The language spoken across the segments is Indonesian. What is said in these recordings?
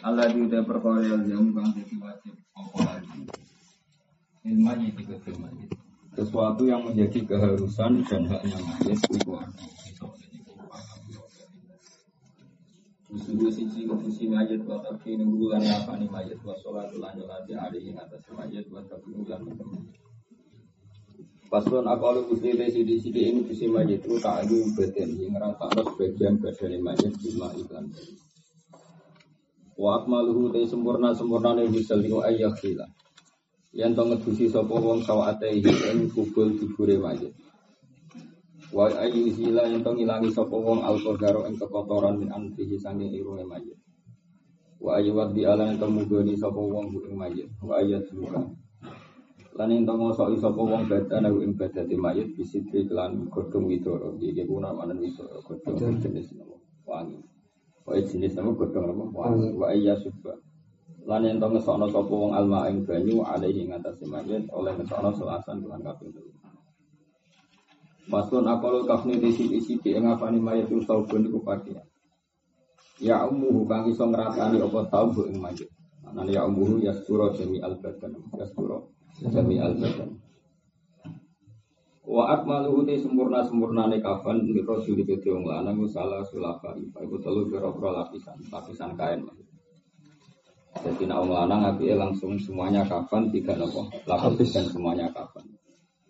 Allah diudah perkara yang kang jadi wajib apa lagi? Mayiti ke mayit Sesuatu yang menjadi keharusan dan haknya mayit itu fisolin Disuruh sisi sisi mayit wa tafi nunggulan apa nih mayit wa sholat lan nyolati hari yang atas mayit wa tafi nunggulan Paslon akalu kusile sidi sidi ini sisi mayit itu tak ada badan yang rata sebagian badan mayit cuma iklan Wa akmaluhu te sempurna sempurna ne bisa liwa ayah khila. Yang to ngedusi sapa wong sawatehi ing kubul dubure mayit. Wa ayu zila yang to ngilangi sapa wong alqadaro ing kekotoran min anfihi sange irunge mayit. Wa ayu wadi ala yang to mugoni sapa wong ing mayit. Wa ayat luka. Lan yang to ngosoki sapa wong badan ing badate mayit bisitri kelan godhong widoro. Iki kuna manen widoro godhong jenis wangi. Wa jenis nama godhong apa? Wa iya subha. Lan yen to ngesokno sapa wong alma ing banyu alaihi ngatasi mayit oleh ngesokno selasan tuhan kaping telu. Masun akal kafni disi isi ing apani mayit usaubun iku pakaian. Ya ummuhu kang iso ngratani apa tau bu ing mayit. Anane ya ummuhu yastura jami al badan. Yastura jami al badan. Wa akmalu uti sempurna sempurnane kafan di rasul di kete wong lanang salah sulafa iku telu pira-pira lapisan lapisan kain jadi nak wong lanang api langsung semuanya kafan tiga nopo? Lapis dan semuanya kafan.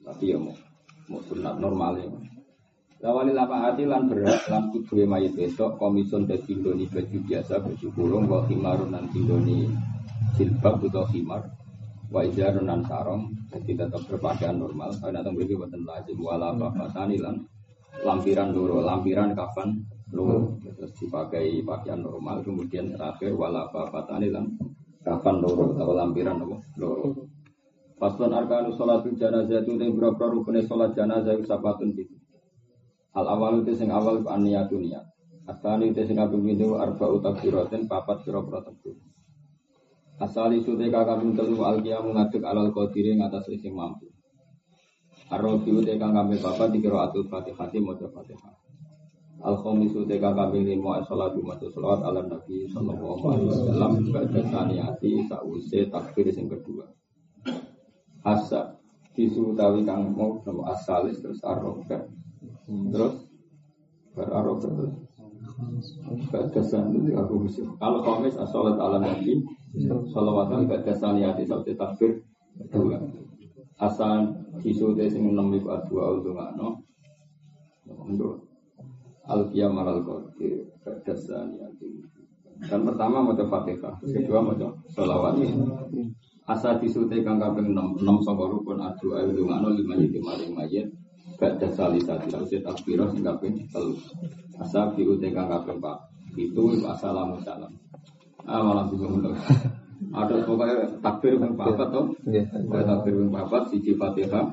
Tapi ya mau mau sunat normal ya Lawali lapa hati lan berat lan kudu mayit besok komison dadi ndoni baju biasa baju kurung wa himarun nan ndoni jilbab atau himar wa ijarun nan sarong jadi tetap berpakaian normal. Saya datang beri buatan lazim wala bapak lan lampiran dulu lampiran kafan loro. Terus dipakai pakaian normal kemudian terakhir wala bapak lan kafan loro atau lampiran loro. Paslon arkanu sholatul janazah itu yang berapa rukunnya sholat janazah itu sapatun itu. Al awal itu sing awal aniyatu niat. Asani itu sing abim itu arba utakbiratin papat kira-kira takbir. Asali sude kakak telu alkia mengaduk alal kodiri ngatas sing mampu. Arrobi ude kakak bapak dikira atul fatihati mojo fatihah. Al khomisu te kakak lima salatu maca salawat ala nabi sallallahu alaihi wasallam pada saniyati sause takbir sing kedua. Asa disu tawi kang mau nama asalis terus arroba terus berarroba terus Badasan itu aku komis asolat ala nabi Salawatan saniyati sabti takbir kedua. Asal sing adua al qadir saniyati. Dan pertama mau fatihah, kedua mau salawat. Asal isu te kang kaping enam enam sangka rukun untuk ngano lima jadi maring mayit. Baca salisati sabti takbir sing kaping telu. Asal isu te kang kaping pak. Itu assalamu salam. Ah malah bingung dong. Ada pokoknya takbir yang papat toh. Takbir yang papat siji Fatihah.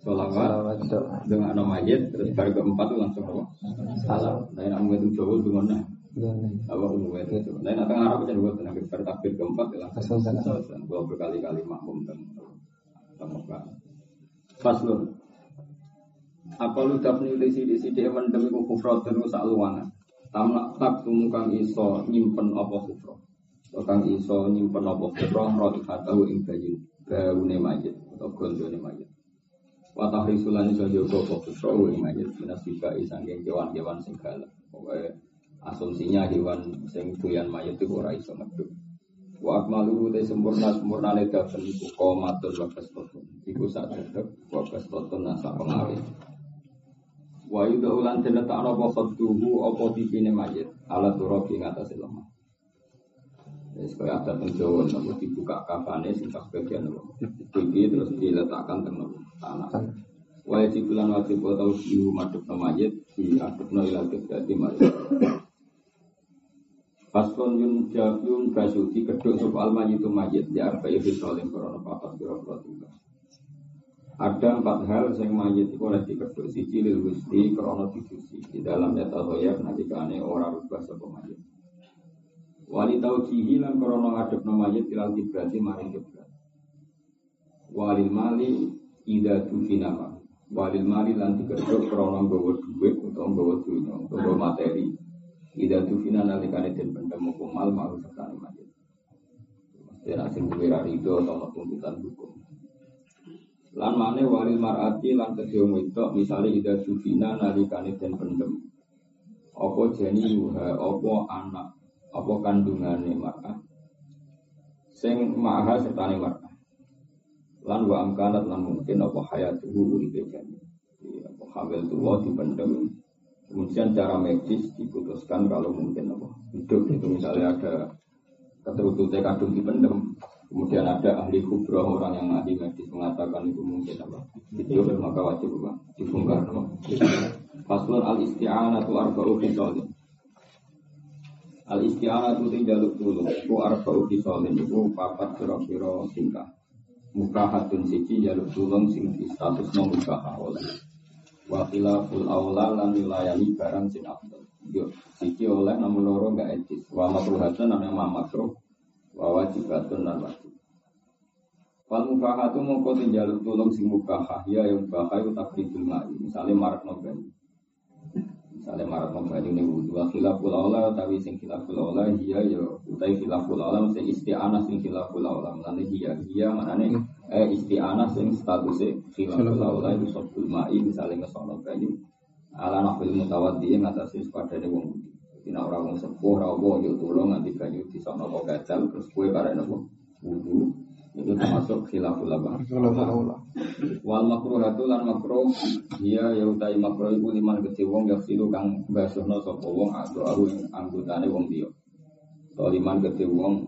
Salawat dengan nama mayit terus baru keempat itu langsung apa? Salam. Nah yang itu jauh dengan nah. Apa umum itu? Nah yang tengah Arab jadi buat tenaga bertakbir keempat langsung salam. Kalau berkali-kali makmum dan temukan. Faslun. Apa lu dapni disi disi dia mendemi kufrat dan usak luangan. Tamnak tak tumukang iso nyimpen apa kufro. Kang iso nyimpen apa kufro roti katahu ing bayi gaune mayit atau gondone mayit. Watah risulan iso jogo apa kufro ing mayit minasiba isangking kewan-kewan sing galak. Asumsinya hewan sing doyan mayit itu ora iso medhuk. Wa akmaluhu te sempurna sempurna ne dafen iku qomatul wa kastotun. Iku sak dedek wa kastotun nasa pengawe. Wa yuda ulan den letakno apa khadduhu apa tipine mayit ala turabi ing atase lemah. Wis kaya ada teng Jawa nopo dibuka kafane sing bagian nopo. Terus diletakkan teng tanah. Wajib bulan wajib tau diu madhep mayit di adepno ila dadi mayit. Faslon yun yun basu di keduk sop al mayitu mayit di arba ibi solim korona papat biro tiga. Ada empat hal yang mayit itu oleh dikeduk siji lil gusti korona dicuci di dalam data toyer nanti kane orang rubah sop mayit. Wali tau cihi lan ngadep no mayit ilal kibrati maring kibrat. Walil mali ida tufinama. Walil mali lan korona bawa duit atau bawa duit atau bawa materi Ida tufina nalikane den pendem hukum mal mau serta majid. Mesti nak sing duwe rido atau tuntutan hukum. Lan mane walil mar'ati lan kedua wedok misale ida tufina nalikane den pendem. Apa jeni yuha, apa anak, apa kandungane mar'ah. Sing maha sertane mar'ah. Lan wa amkanat lan mungkin apa hayatuhu uripe jani. Apa hamil tuwa dipendem Kemudian cara medis diputuskan kalau mungkin apa hidup itu misalnya ada keterututnya kadung dipendem, kemudian ada ahli kubroh orang yang ahli medis mengatakan itu mungkin apa hidup maka wajib apa dibongkar apa. Faslun al isti'anatu arba'u khisalin. Al isti'anatu tinggal dulu, itu arba'u khisalin itu papat kira-kira tingkah. Muka hatun siji jaluk tulung sing status muka oleh Wakila ful aula lan wilayani barang sin abdul. Yo, siki oleh namun loro enggak etis. Wa makruhatun namanya ma makruh. Wa wajibatun lan wajib. Wal mubahatu mongko tinjaluk tulung sing mubahah ya yang mubahah itu takribul ma'i. Misalnya marak noben. Misalnya marak noben ini wudu. Wa khilaful aula tapi sing khilaful aula dia ya utai khilaful aula mesti isti'anah sing khilaful aula. Mulane dia dia maknane eh isti'anah sing statusnya khilaful aula itu sobul ma'i misalnya ngesono banyu ala nafil mutawaddi yang ngatasi sepadane wong Tina orang wong sepuh, rawo, yuk tolong nanti banyu di sono kok gajal, terus kue bareng nopo wudhu, itu termasuk khilaful. Wal makruhatu lan makruh, dia ya utai makruh iku liman gede wong yak silu kang basuhno sapa wong atau aku anggotane wong dia. To liman gede wong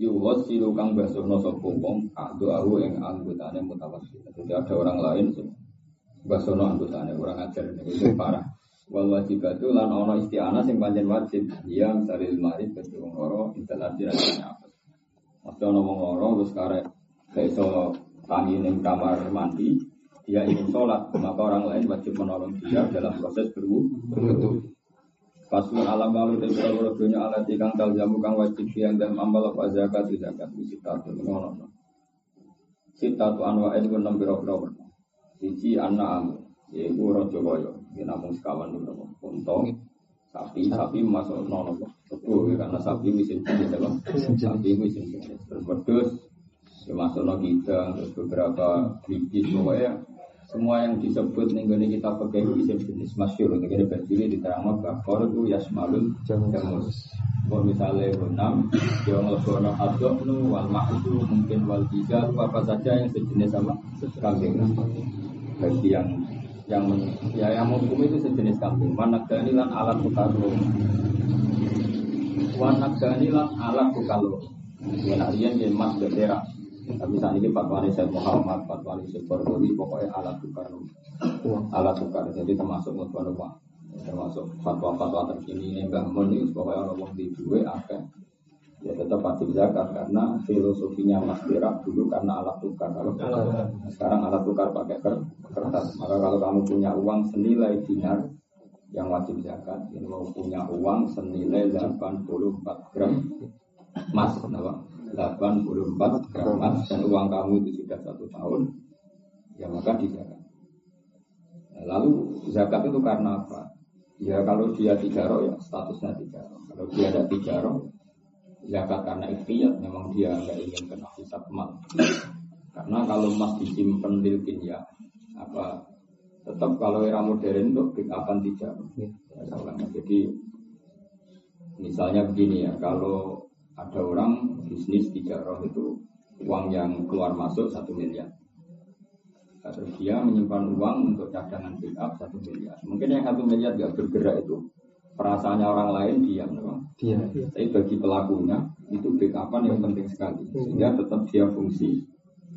yuwas silu kang basuhno sapa wong atau aku yang anggotane mutawassil. Jadi ada orang lain basuhno anggotane orang ajar itu parah. Wal wajibatu lan ana isti'anah sing pancen wajib, ya misalil marid gede wong loro instalasi rasanya apa. Waktu ono wong loro wis karek gak iso tangi ning kamar mandi, dia ingin sholat, maka orang lain wajib menolong dia dalam proses berwudu. Paslon alam lalu dan kalau dunia alat kang tal jamu kang wajib yang dalam amal apa zakat zakat sitatu ngono. Sitatu anwa itu enam biro biro. Siji anak amu, yaitu rojo boyo, ini namun sekawan dulu, untung sapi sapi masuk nono betul karena sapi mesin jenis apa sapi mesin jenis. Terus berdus ya masuk nono kita terus beberapa bibit pokoknya semua yang disebut nih gini kita pakai mesin jenis masyur untuk ini berdiri di terang bakor itu yasmalun jamus. Kalau misalnya enam yang legono adok nu wal itu mungkin wal tiga apa saja yang sejenis sama kambing. Bagi yang yang ya yang menghukum itu sejenis kambing. Wanak lan alat bukalro. Wanak lan alat bukalro. Ya narian yang mas bendera. Tapi saat ini Pak Wali Syed Muhammad, Pak Wali Syed Barbori, pokoknya alat bukalro. Alat bukar. Jadi termasuk rumah. Termasuk fatwa-fatwa terkini bangun ini pokoknya orang di dua akan ya tetap wajib zakat karena filosofinya Mas Berak dulu karena alat tukar. Kalau sekarang alat tukar pakai kertas. Maka kalau kamu punya uang senilai dinar yang wajib zakat ini mau punya uang senilai 84 gram emas 84 gram emas dan uang kamu itu sudah satu tahun ya maka dizakat lalu zakat itu karena apa? Ya kalau dia tiga roh ya statusnya tiga roh kalau dia ada tiga roh zakat karena ikhtiar memang dia nggak ingin kena hisab mal karena kalau emas disimpan di ya apa tetap kalau era modern itu akan tidak. Ya, jadi misalnya begini ya kalau ada orang bisnis tiga roh itu uang yang keluar masuk satu miliar. Terus dia menyimpan uang untuk cadangan pick up satu miliar. Mungkin yang satu miliar gak bergerak itu perasaannya orang lain diam Diam. Tapi bagi pelakunya itu backupan yang penting sekali. Sehingga tetap dia fungsi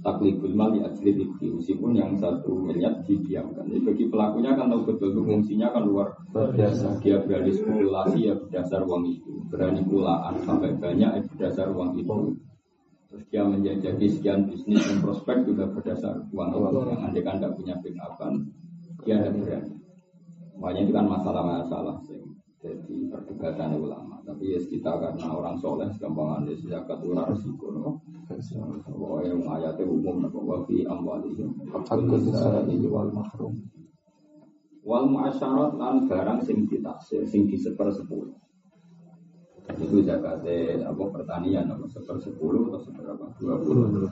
takliful mal di ajli meskipun yang satu miliar didiamkan. Jadi bagi pelakunya kan tahu betul fungsinya kan luar biasa. Dia berani spekulasi ya berdasar uang itu, berani pulaan sampai banyak ya berdasar uang itu. Terus dia menjajaki sekian bisnis dan prospek juga berdasar uang itu. Yang andai kan tidak punya backupan, dia tidak berani. Makanya itu kan masalah-masalah jadi perdebatan ulama. Tapi ya kita karena orang soleh gampang ada zakat ora resiko no. Pokoknya yang ayatnya umum nopo wafi amwalihim hakul ini wal mahrum. Wal muasyarat lan barang sing ditaksir sing di seper sepuluh. Itu zakatnya apa pertanian apa seper sepuluh atau seberapa dua puluh.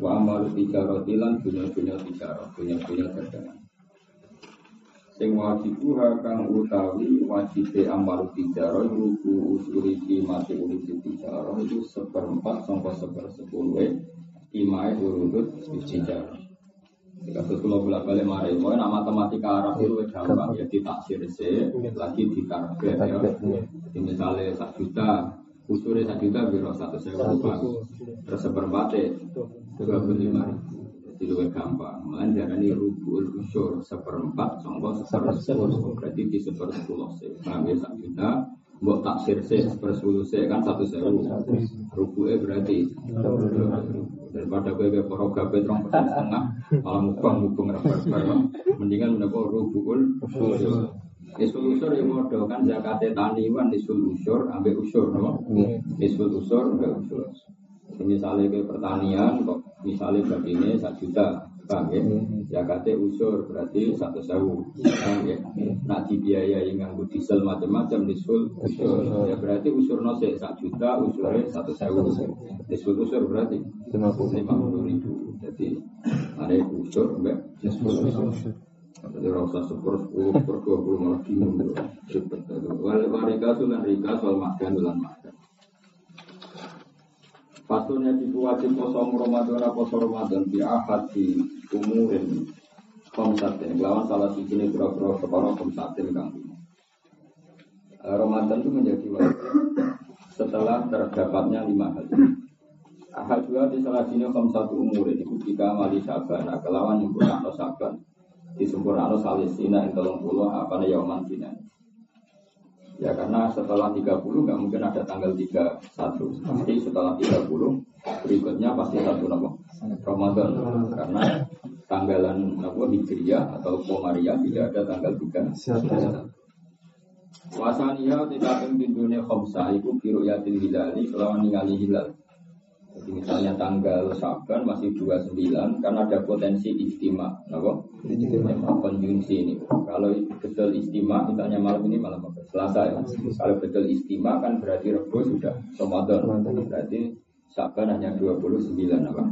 Wa amal tiga rotilan punya punya tiga punya punya dagangan sing wajibu kang utawi wajib amal tijaro ruku usuri mati urip tijaro itu seperempat sampai sepersepuluh imai urutut tijaro jika terus kalau bolak balik mari, mau nama matematika Arab itu gampang ya ditaksir se, lagi ditarget ya. Jadi misalnya satu juta, usulnya satu juta biro satu sewa terus seperempat dua puluh lima ribu jadi lebih gampang. Malah ini rubul usur seperempat, contoh sepersepuluh. Berarti di sepersepuluh sih. Paham ya sak juta, buat taksir sih sepersepuluh sih kan satu sewu. Rubulnya berarti daripada gue ke poro gabe terong persen setengah, malah mukbang mukbang rapat Mendingan mendapat rubul usur. Isul usur ya modal kan zakatnya taniwan isul usur ambil usur no. Isul usur ambil usur. Misalnya ke pertanian kok misalnya begini satu juta paham ya. Ya kata usur berarti satu sewu paham ya. Nak dibiayai nganggu diesel macam-macam disul usur. Ya berarti usur nose satu juta usurnya satu sewu. Disul usur berarti lima puluh ribu. jadi ada usur mbak. Disul usur. Jadi rasa syukur sepuluh per dua puluh malah bingung ribet wal warika rika soal makan bulan makan Fasulnya di wajib poso Ramadan poso Ramadan? Di ahad di umurin komsatin. Lawan salah sisi ini berapa perkara komsatin kang eh, Ramadan itu menjadi wajib. Setelah terdapatnya lima hal. Ahad dua di salah sini satu umurin. Itu jika mali saban, nah, kelawan yang kurang saban disempurnakan salisina yang tolong puluh apa nih yauman Ya karena setelah 30 nggak mungkin ada tanggal 31 Pasti setelah 30 berikutnya pasti satu nama Ramadan. Karena tanggalan apa Hijriah atau Komariah tidak ada tanggal 3 Wasania tidak penting dunia khomsa Iku biru yatin hilali Selawan ningali hilal jadi misalnya tanggal Saban masih 29 karena ada potensi istimewa, apa? Istimewa konjungsi ini. Kalau betul istimewa, misalnya malam ini malam apa? Selasa ya. Kalau betul istimewa kan berarti Rebo sudah Ramadan. Berarti Saban hanya 29 apa?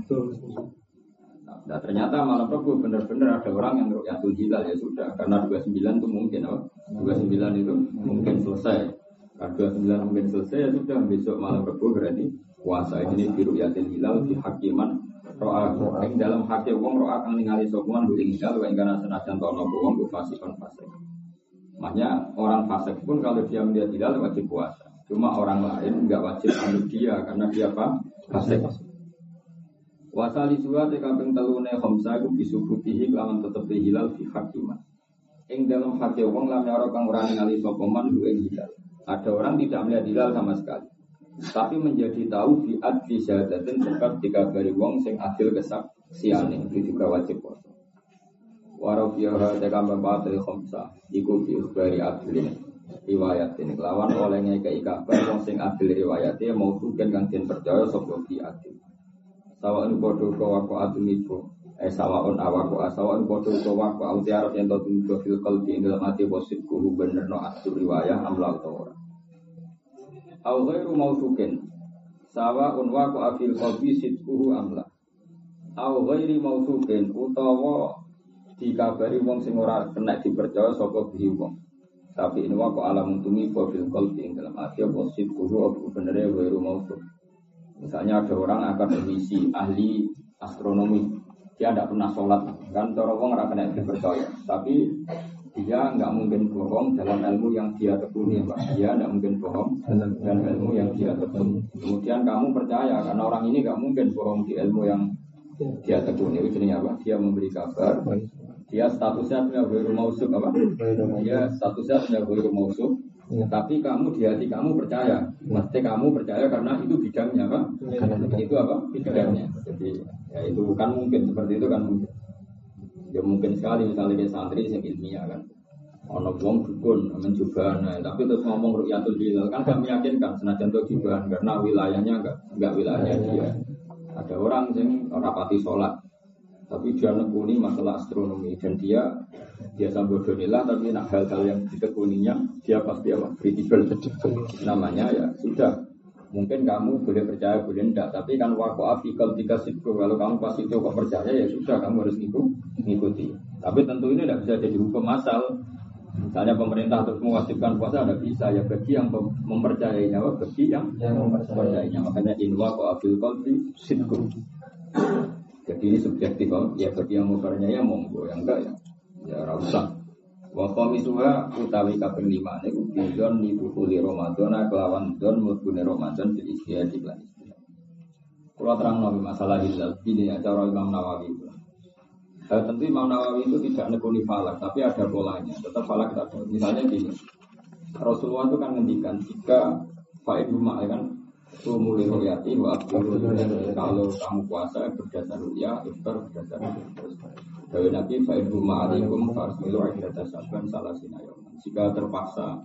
Nah ternyata malam Rabu benar-benar ada orang yang ru'yatul hilal ya sudah karena 29 itu mungkin apa? 29 itu mungkin selesai. Karena 29 mungkin selesai ya sudah besok malam Rabu berarti puasa ini biru yatin hilal di hakiman roa. Ing dalam hati wong roa kang ningali sopuan ing hilal wa ingkana senajan tono wong fasikon fasik makanya orang fasik pun kalau dia melihat hilal wajib puasa. Cuma orang lain nggak wajib anut dia karena dia apa? Fasik. Wasali suwa te kaping telune khamsa iku bisubutihi lawan tetep hilal fi hakiman. Ing dalam hati wong lam ora kang ora ningali sapa man ing hilal. Ada orang tidak melihat hilal sama sekali tapi menjadi tahu di adli syahadatin sebab dikabari wong sing adil kesaksiane. Itu juga wajib puasa. Warafiyaha teka membatil khomsa. Iku biukhbari adlin Riwayat ini Lawan olehnya ke kabar Wong sing adil riwayatnya Mau tuken kang percaya Sopo di adil Sawa'un kawako adil itu Eh sawa'un awako Sawa'un kodoh kawako Autiarot yang tau tunggu fil kalbi Dalam hati posit kuhu bener no adil riwayat Amla orang au ghairu mausukin sawa unwa ku afil qalbi sidquhu amla au ghairi mausukin utawa dikabari wong sing ora kena dipercaya saka bihi wong. Tapi ini waku alam untumi fil qalbi ing dalam hati apa sidquhu apa benere ghairu mausuk misalnya ada orang akademisi ahli astronomi. Dia tidak pernah sholat kan? Cara wong ora kena dipercaya. Tapi dia nggak mungkin bohong dalam ilmu yang dia tekuni Pak. Dia nggak mungkin bohong dalam ilmu yang dia tekuni. Kemudian kamu percaya karena orang ini nggak mungkin bohong di ilmu yang Dia tekuni itu jenis apa? Dia memberi kabar. Dia statusnya punya guru mausuk apa? Dia statusnya punya guru mausuk. Tapi kamu di hati kamu percaya, mesti kamu percaya karena itu bidangnya apa? Itu apa? Bidangnya. Jadi ya itu kan mungkin seperti itu kan mungkin. Ya mungkin sekali misalnya kayak santri yang ilmiah kan. Ono wong dukun mencoba nah, tapi terus ngomong rukyatul hilal kan gak meyakinkan senajan itu jubahan karena wilayahnya enggak enggak wilayahnya dia. Ada orang yang rapati sholat tapi dia nekuni masalah astronomi dan dia biasa bodonilah tapi nak hal-hal yang ditekuninya dia pasti apa kredibel namanya ya sudah mungkin kamu boleh percaya boleh enggak. Tapi kan waktu afikal tiga situ kalau kamu pasti itu kok percaya ya sudah kamu harus ngikuti. Tapi tentu ini tidak bisa jadi hukum asal. Misalnya pemerintah terus mewajibkan puasa ada bisa. Ya bagi yang mempercayainya, bagi yang, yang mempercayainya. Makanya inwa ko abil qalbi sidku. Jadi ini subjektif ya bagi yang mempercayai ya monggo, yang enggak ya. Ya rasa. Wa qamisuha utawi kaping 5 niku bizon ni buhuli Ramadan kelawan don mlebune Ramadan bil istihad lan istihad. Kula terang masalah hilal ini ya cara Imam Nawawi. Eh, tentu Imam Nawawi itu tidak nekuni falak, tapi ada polanya. Tetap falak ada. Misalnya gini, Rasulullah itu kan ngendikan jika Fa'id Rumah kan Sumuli royati wa Kalau kamu puasa berdasar ruya, iftar berdasar. Dari Nabi Fa'id Rumah alaikum Farsmilu akhirata sabban salah sinayoman. Jika terpaksa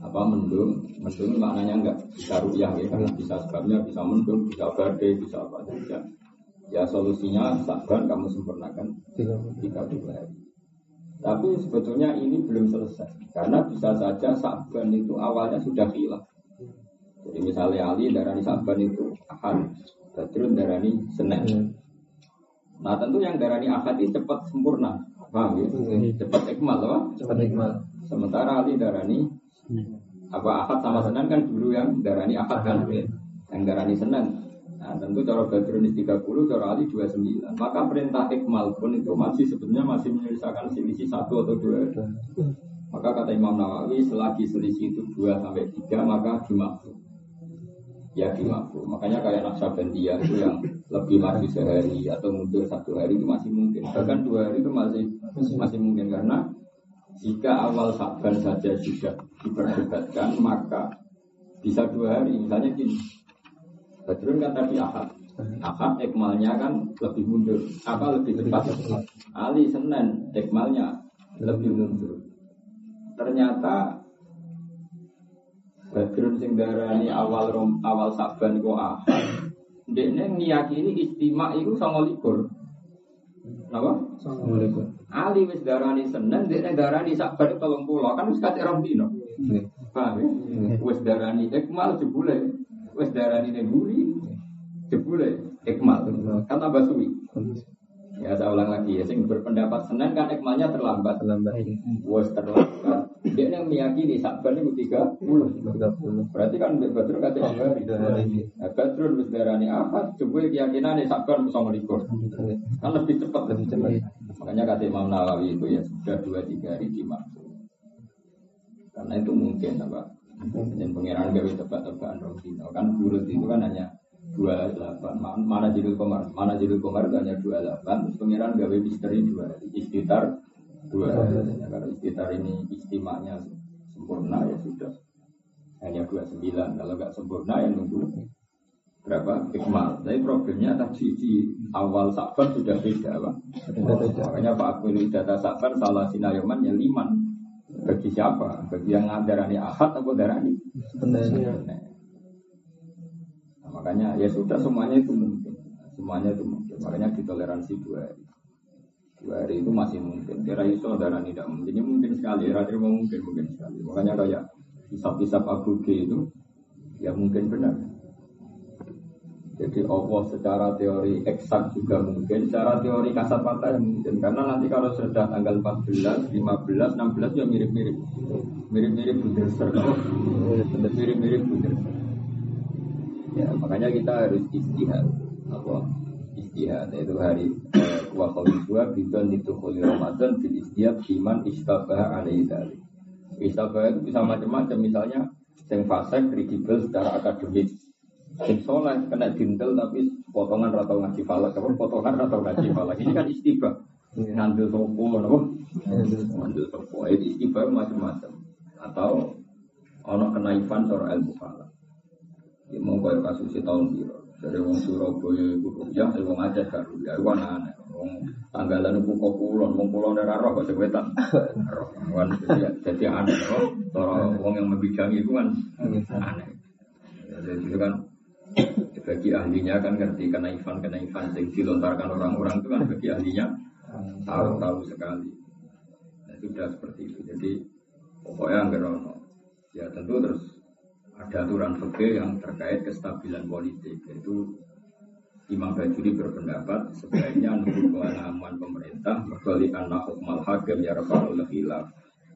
apa mendung, mendung maknanya enggak bisa ruya ya, karena bisa sebabnya bisa mendung, bisa badai, bisa apa saja. Ya solusinya sabar kamu sempurnakan tiga puluh hari. Tapi sebetulnya ini belum selesai karena bisa saja sabar itu awalnya sudah hilang. Jadi misalnya Ali darani sabar itu akan Badrun darani Senin. Hmm. Nah tentu yang darani akad ini cepat sempurna, paham ya? Hmm. Cepat ikmal, apa? Cepat ikmal. Sementara Ali darani hmm. apa akad sama Senin kan dulu yang darani akad kan, yang darani Senin Nah, tentu cara Badrun 30, cara Ali 29. Maka perintah ikmal pun itu masih sebetulnya masih menyelesaikan selisih satu atau dua. Maka kata Imam Nawawi, selagi selisih itu dua sampai tiga, maka dimaksud. Ya dimaksud. Makanya kayak Naksabandia itu yang lebih maju sehari atau mundur satu hari itu masih mungkin. Bahkan dua hari itu masih masih mungkin karena jika awal Saban saja sudah diperdebatkan, maka bisa dua hari. Misalnya gini, Badrun kan tadi akad. Akad ekmalnya kan lebih mundur. Apa lebih cepat? Ali Senin ekmalnya lebih mundur. Ternyata Badrun sing darani awal rom, awal Saban kok akad. Dekne ngiyakini istimak itu sama likur. Napa? Sama likur. Ali wis darani Senin, dekne darani Saban tolong pulau kan wis kate rong dino. Paham ya? Wis darani ekmal jebule wes darah ini guri, jebule ikmal, kan tambah suwi. Ya saya ulang lagi ya, sing berpendapat Senin kan ikmalnya terlambat. Terlambat. Wes terlambat. Dia yang meyakini Saban itu tiga puluh. Berarti kan betul kata hari. Nah, betul wes darani apa? Coba keyakinan Saban bisa melikur. Kan lebih cepat. Lebih cepat. Makanya kata Imam Nawawi itu ya sudah dua tiga hari dimaksud. Karena itu mungkin apa? Dan pengiran gawe tebak-tebakan Rosino kan burut itu kan hanya dua delapan mana jadi komar mana jadi komar hanya dua delapan terus pengiran gawe misteri dua istitar dua ya, kalau istitar ini istimanya sempurna ya sudah hanya dua sembilan kalau nggak sempurna ya nunggu berapa ikmal tapi problemnya tadi di awal sabar sudah beda pak makanya Pak Akmil data sabar salah sinayoman ya liman bagi siapa? Bagi yang ngadarani ahad atau darani? Nah, makanya ya sudah semuanya itu mungkin. Semuanya itu mungkin. Makanya ditoleransi dua hari. Dua hari itu masih mungkin. Kira iso darani tidak mungkin. Ini mungkin sekali. Kira mungkin mungkin sekali. Makanya kayak hisap-hisap Abu G itu ya mungkin benar. Jadi Allah secara teori eksak juga mungkin, secara teori kasat mata yang mungkin. Karena nanti kalau sudah tanggal 14, 15, 16 ya mirip-mirip. Mirip-mirip Buderser. Mirip-mirip Buderser. Ya, makanya kita harus istihad. Apa? Istihad itu hari eh, wa dua bidon itu khuli Ramadan bil istihad iman istabah alaihi dzalik. Istabah itu bisa macam-macam misalnya yang fase kredibel secara akademik Sing soleh kena dintel tapi potongan atau ngaji falak, apa potongan atau ngaji falak. Ini kan istibah. Ngambil sopo, apa? Ngambil sopo. Ini istibah macam-macam. Atau ono kenaifan seorang ilmu falak. Ya mau kaya kasus tahun biru. Dari wong Surabaya iku ya, dari wong Aceh karo ya iku aneh. Wong tanggalan iku kok kulon, wong kulon ora roh kok sing wetan. Roh. Kan jadi aneh roh. Cara wong yang membidangi itu kan aneh. Jadi itu kan bagi ahlinya kan ngerti kenaifan kenaifan yang dilontarkan orang-orang itu kan bagi ahlinya tahu tahu sekali. Nah, sudah seperti itu. Jadi pokoknya nggak ya tentu terus ada aturan fikih yang terkait kestabilan politik yaitu Imam Bajuri berpendapat sebaiknya nunggu kewenangan pemerintah berkali anak hukmal hakim ya khilaf.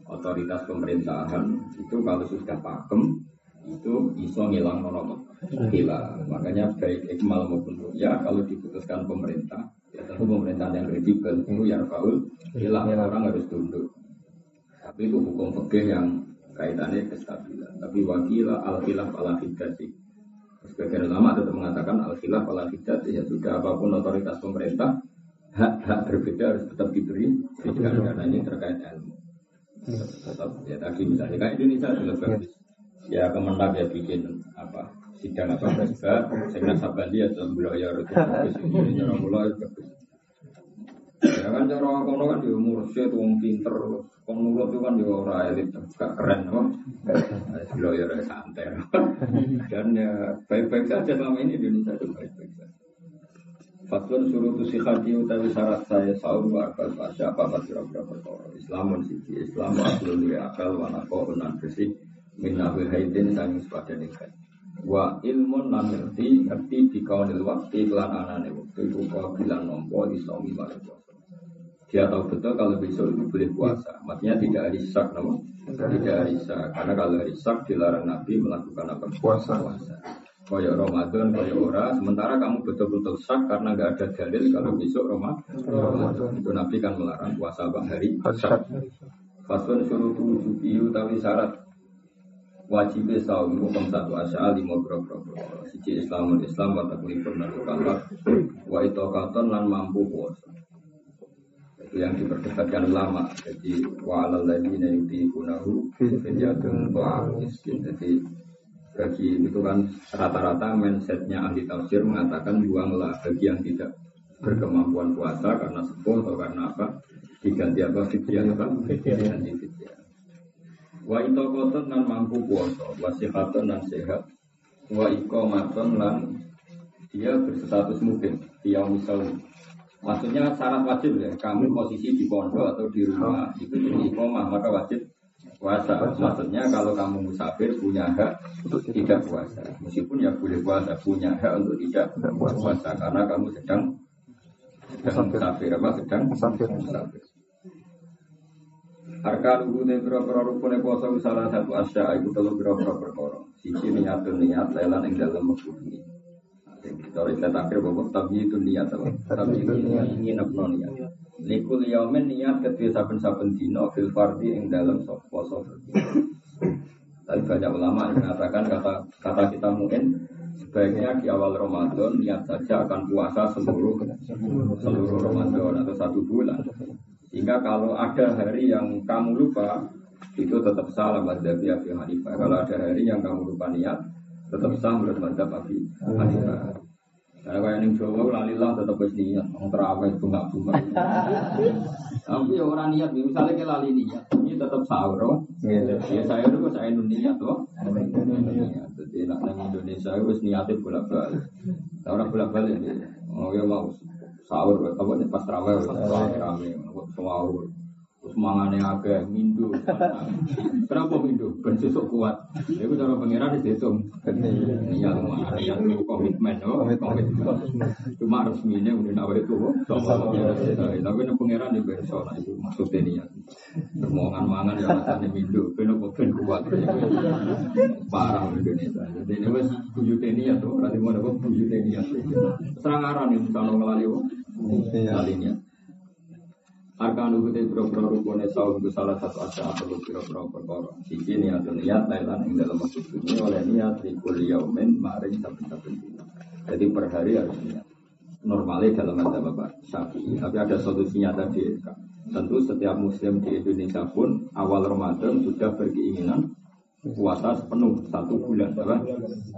Otoritas pemerintahan itu kalau sudah pakem itu iso ngilang monoton khilaf. Makanya baik ikmal maupun ya kalau diputuskan pemerintah ya tentu pemerintahan yang kredibel itu ya rafa'ul khilaf. Orang harus tunduk. Tapi itu hukum fikih yang kaitannya kestabilan. Tapi wakilah al khilaf ala hidati. Sebagian ulama tetap mengatakan al khilaf ala hidati ya sudah apa pun otoritas pemerintah hak-hak berbeda harus tetap diberi pendidikan karena ini terkait ilmu. Tetap ya tadi misalnya kayak Indonesia sudah bagus. Ya kemenang ya bikin apa sidang apa presiden, saya sabandi ya dalam beliau itu bagus. Ini orang mulai bagus. Ya kan cara kono kan dia mursyid wong pinter Wong nurut itu kan juga orang elit, gak keren kok. Kalau ya santai. Dan ya baik-baik saja selama ini Indonesia itu baik-baik saja. Fatwa suruh tu hati utawi syarat saya sahur wa akal pasca apa apa kira-kira perkara Islamun siji Islam wa aslun li akal wa nako unan bersih min nabi haidin sanging sepadan ikan wa ilmun lan ngerti ngerti di kaunil waktu iklan anane waktu itu kau bilang nompo suami mari dia tahu betul kalau besok itu boleh puasa. Maksudnya tidak hari sak, nama? Tidak hari sak. Karena kalau hari sak dilarang Nabi melakukan apa? Puasa. puasa. Kaya Ramadan, kaya ora. Sementara kamu betul-betul sak karena nggak ada dalil kalau besok Ramadan. Itu Nabi kan melarang puasa apa hari sak. Fasun suruh tujuh tapi syarat wajib saum hukum satu asal lima berapa siji Islamul Islam wa taklifun dan wa itokaton lan mampu puasa yang diperdebatkan ulama jadi wa'alal ladina yudhikunahu fidyatun miskin. Jadi bagi itu kan rata-rata mindsetnya ahli tafsir mengatakan buanglah bagi yang tidak berkemampuan puasa karena sepuh atau karena apa diganti apa fidyah apa? Diganti fidyah wa itokoton dan mampu puasa wa sihatun dan sehat wa ikomaton dan dia berstatus mungkin dia misalnya Maksudnya syarat wajib ya, kamu posisi di pondok atau di rumah itu di iqomah maka wajib puasa. Maksudnya kalau kamu musafir punya hak untuk tidak puasa. Meskipun ya boleh puasa, punya hak untuk tidak puasa karena kamu sedang sedang musafir apa sedang musafir. musafir. Harga lugu berapa rukun puasa salah satu asya itu kalau berapa perkara. Sisi niatun niat lelan yang dalam ini. Kalau kita akhir bahwa tapi itu niat apa? Tapi itu niat ingin apa niat? Likul yamin niat ketika saben-saben dino fil fardi yang dalam poso Tapi banyak ulama yang mengatakan kata kata kita mungkin sebaiknya di awal Ramadan niat saja akan puasa seluruh seluruh Ramadan atau satu bulan. Sehingga kalau ada hari yang kamu lupa itu tetap salah madzhab Abi Hanifah. Kalau ada hari yang kamu lupa niat tetap sah menurut madzhab Abi Hanifah. Karena kayak yang Jawa lalilah tetap harus niat, orang terawih bunga-bunga. Tapi ya orang niat, misalnya kita lali niat, ini tetap sahur, oh. Ya saya itu saya niat, toh. Jadi nak nang Indonesia itu niatnya bolak-balik. Orang bolak-balik, oh ya mau sahur, apa pas terawih, rame, sahur. Mangane agak mindu. Kenapa mindu? Ben sesuk kuat. Iku cara pangeran dihitung. Iya, ya komitmen, oh, komitmen. Cuma resminya udah nawa itu, tapi nek pangeran di berso, nah itu maksudnya niat. Termongan mangan ya rasanya mindu, ben kok ben kuat. Parah Indonesia. Jadi ini wes bujute niat tuh, berarti mau dapat bujute niat. Serang aran nih, misalnya ngelali, ngelali niat. Arkan ugu te biro-biro rukune saum itu salah satu asal perlu biro-biro perkara. Siji niat niat Thailand yang dalam waktu ini oleh niat di kuliah men maring saben-saben dina. Jadi per hari harus niat. Normalnya dalam ada bapak syafi'i, tapi ada solusinya tadi. Tentu setiap muslim di Indonesia pun awal Ramadan sudah berkeinginan puasa sepenuh satu bulan apa?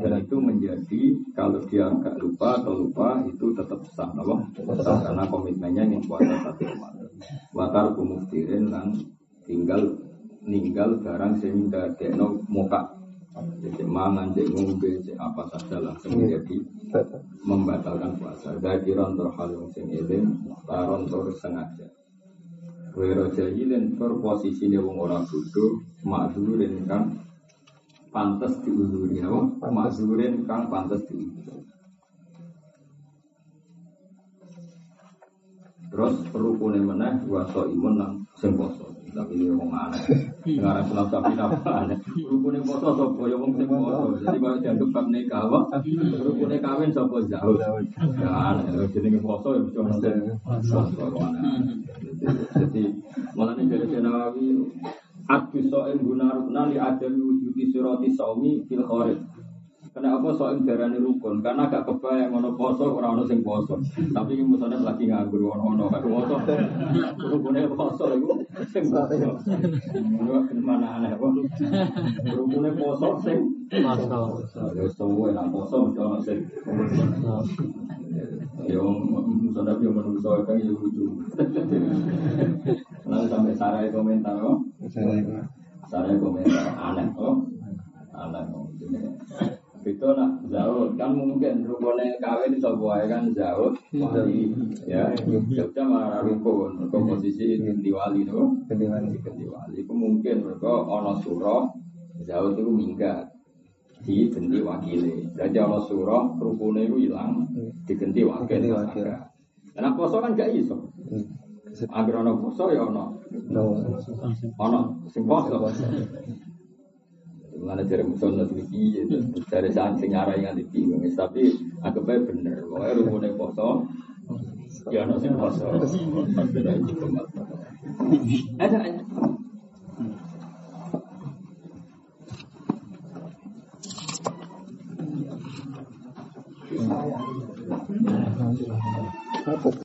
dan itu menjadi kalau dia agak lupa atau lupa itu tetap sah apa? karena komitmennya yang puasa satu Ramadan watar kumuftirin dan tinggal ninggal barang sehingga dekno muka jadi mangan, jadi ngombe, jadi apa saja langsung menjadi membatalkan puasa. Zakiran tur halung sing eling, taron tur sengaja. Wero jahilin tur posisine wong ora bodho, makzurin kang pantes diuzuri apa? Makzurin kang pantes diuzuri. Terus rukune meneh wasa imun nang sing poso. Tapi ini wong aneh. Ngarang sulam sapi apa aneh. Rukune poso sapa ya wong sing poso. Jadi kalau dianggap bab nikah apa? Rukune kawin sapa jauh. Ya aneh. Jenenge poso ya mesti ono poso aneh. Jadi malah nih dari Nawawi Abdu so'in guna rukna li adami wujudi surati saumi fil khorib Kenapa soal darani rukun? Karena gak kebayang ono poso ora ono sing poso. Tapi misalnya lagi nganggur ono ono gak poso. Rukunnya poso iku sing poso. Mana aneh apa? Rukunnya poso sing poso. Ya semua enak poso mesti ono sing. Ya misalnya dia menungso kan ya lucu. Lalu sampai sarai komentar kok. Sarai komentar aneh kok. Aneh kok. Itu nak zaud. Kan mungkin rukune kawin wae kan zaud wali. Ya Jogja malah rukun mergo posisi ganti wali to ganti wali. Ganti wali. Itu mungkin mergo ana surah zaud itu minggat. Di ganti wakile. Jadi ana surah rukune itu hilang diganti wakil. Karena poso kan gak iso. Agar ono poso ya ono ono sing poso Mana dari musuh nanti iki, dari saat sing yang bingung. Tapi baik bener, pokoknya rumunnya poso, ya nasi poso. Ada ada. Apa?